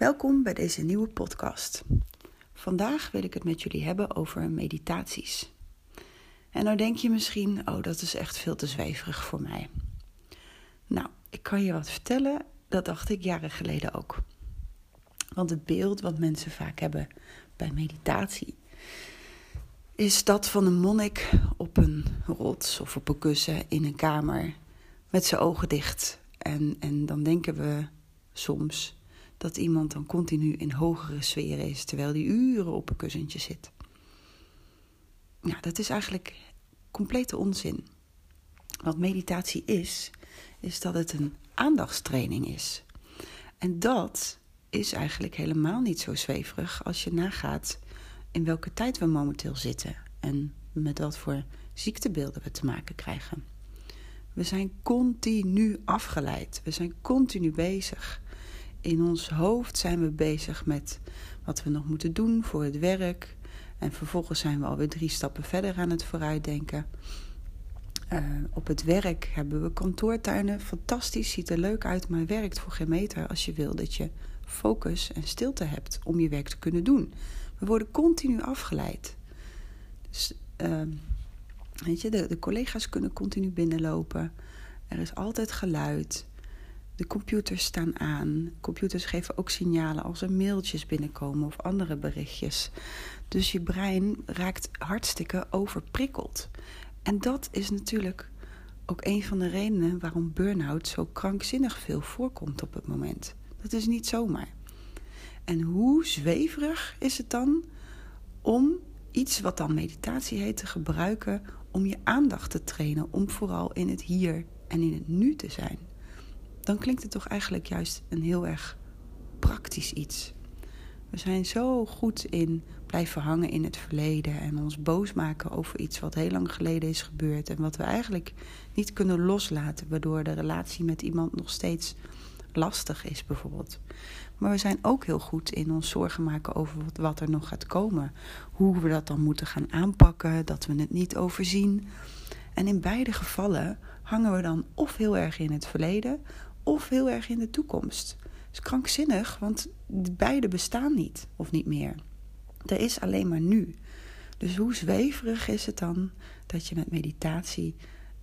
Welkom bij deze nieuwe podcast. Vandaag wil ik het met jullie hebben over meditaties. En nou denk je misschien, oh dat is echt veel te zweverig voor mij. Nou, ik kan je wat vertellen, dat dacht ik jaren geleden ook. Want het beeld wat mensen vaak hebben bij meditatie is dat van een monnik op een rots of op een kussen in een kamer met zijn ogen dicht. En, en dan denken we soms dat iemand dan continu in hogere sferen is, terwijl die uren op een kussentje zit. Nou, dat is eigenlijk complete onzin. Wat meditatie is, is dat het een aandachtstraining is. En dat is eigenlijk helemaal niet zo zweverig als je nagaat in welke tijd we momenteel zitten en met wat voor ziektebeelden we te maken krijgen. We zijn continu afgeleid. We zijn continu bezig. In ons hoofd zijn we bezig met wat we nog moeten doen voor het werk. En vervolgens zijn we alweer drie stappen verder aan het vooruitdenken. Uh, op het werk hebben we kantoortuinen. Fantastisch, ziet er leuk uit, maar werkt voor geen meter als je wil dat je focus en stilte hebt om je werk te kunnen doen. We worden continu afgeleid. Dus, uh, weet je, de, de collega's kunnen continu binnenlopen. Er is altijd geluid. De computers staan aan. Computers geven ook signalen als er mailtjes binnenkomen of andere berichtjes. Dus je brein raakt hartstikke overprikkeld. En dat is natuurlijk ook een van de redenen waarom burn-out zo krankzinnig veel voorkomt op het moment. Dat is niet zomaar. En hoe zweverig is het dan om iets wat dan meditatie heet te gebruiken om je aandacht te trainen, om vooral in het hier en in het nu te zijn? Dan klinkt het toch eigenlijk juist een heel erg praktisch iets. We zijn zo goed in blijven hangen in het verleden en ons boos maken over iets wat heel lang geleden is gebeurd en wat we eigenlijk niet kunnen loslaten, waardoor de relatie met iemand nog steeds lastig is, bijvoorbeeld. Maar we zijn ook heel goed in ons zorgen maken over wat er nog gaat komen. Hoe we dat dan moeten gaan aanpakken, dat we het niet overzien. En in beide gevallen hangen we dan of heel erg in het verleden of heel erg in de toekomst. Dat is krankzinnig, want beide bestaan niet of niet meer. Er is alleen maar nu. Dus hoe zweverig is het dan dat je met meditatie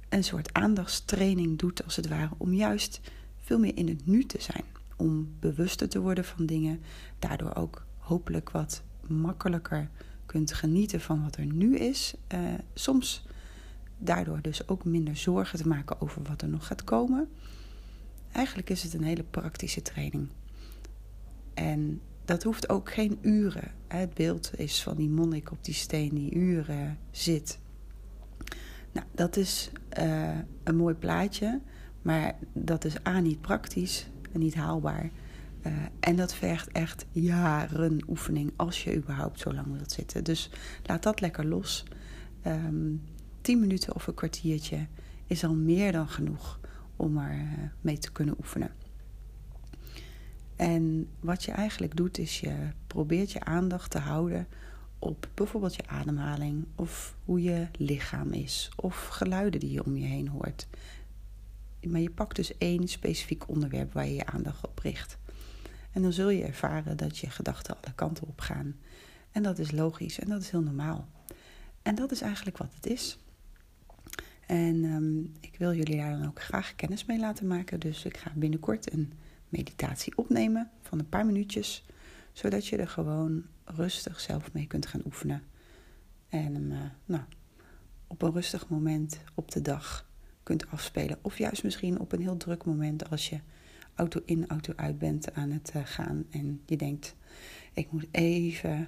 een soort aandachtstraining doet, als het ware, om juist veel meer in het nu te zijn. Om bewuster te worden van dingen, daardoor ook hopelijk wat makkelijker kunt genieten van wat er nu is. Uh, soms daardoor dus ook minder zorgen te maken over wat er nog gaat komen. Eigenlijk is het een hele praktische training. En dat hoeft ook geen uren. Het beeld is van die monnik op die steen die uren zit. Nou, dat is uh, een mooi plaatje, maar dat is A niet praktisch en niet haalbaar. Uh, en dat vergt echt jaren oefening als je überhaupt zo lang wilt zitten. Dus laat dat lekker los. Um, tien minuten of een kwartiertje is al meer dan genoeg om er uh, mee te kunnen oefenen. En wat je eigenlijk doet, is je probeert je aandacht te houden op bijvoorbeeld je ademhaling, of hoe je lichaam is, of geluiden die je om je heen hoort. Maar je pakt dus één specifiek onderwerp waar je je aandacht op richt. En dan zul je ervaren dat je gedachten alle kanten op gaan. En dat is logisch en dat is heel normaal. En dat is eigenlijk wat het is. En um, ik wil jullie daar dan ook graag kennis mee laten maken. Dus ik ga binnenkort een meditatie opnemen van een paar minuutjes, zodat je er gewoon rustig zelf mee kunt gaan oefenen. En hem uh, nou, op een rustig moment op de dag kunt afspelen. Of juist misschien op een heel druk moment als je auto in, auto uit bent aan het uh, gaan en je denkt: ik moet even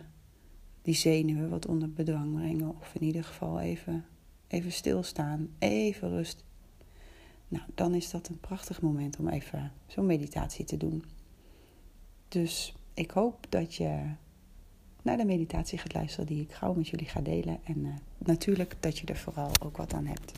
die zenuwen wat onder bedwang brengen. Of in ieder geval even, even stilstaan, even rust nou, dan is dat een prachtig moment om even zo'n meditatie te doen. Dus ik hoop dat je naar de meditatie gaat luisteren die ik gauw met jullie ga delen. En uh, natuurlijk dat je er vooral ook wat aan hebt.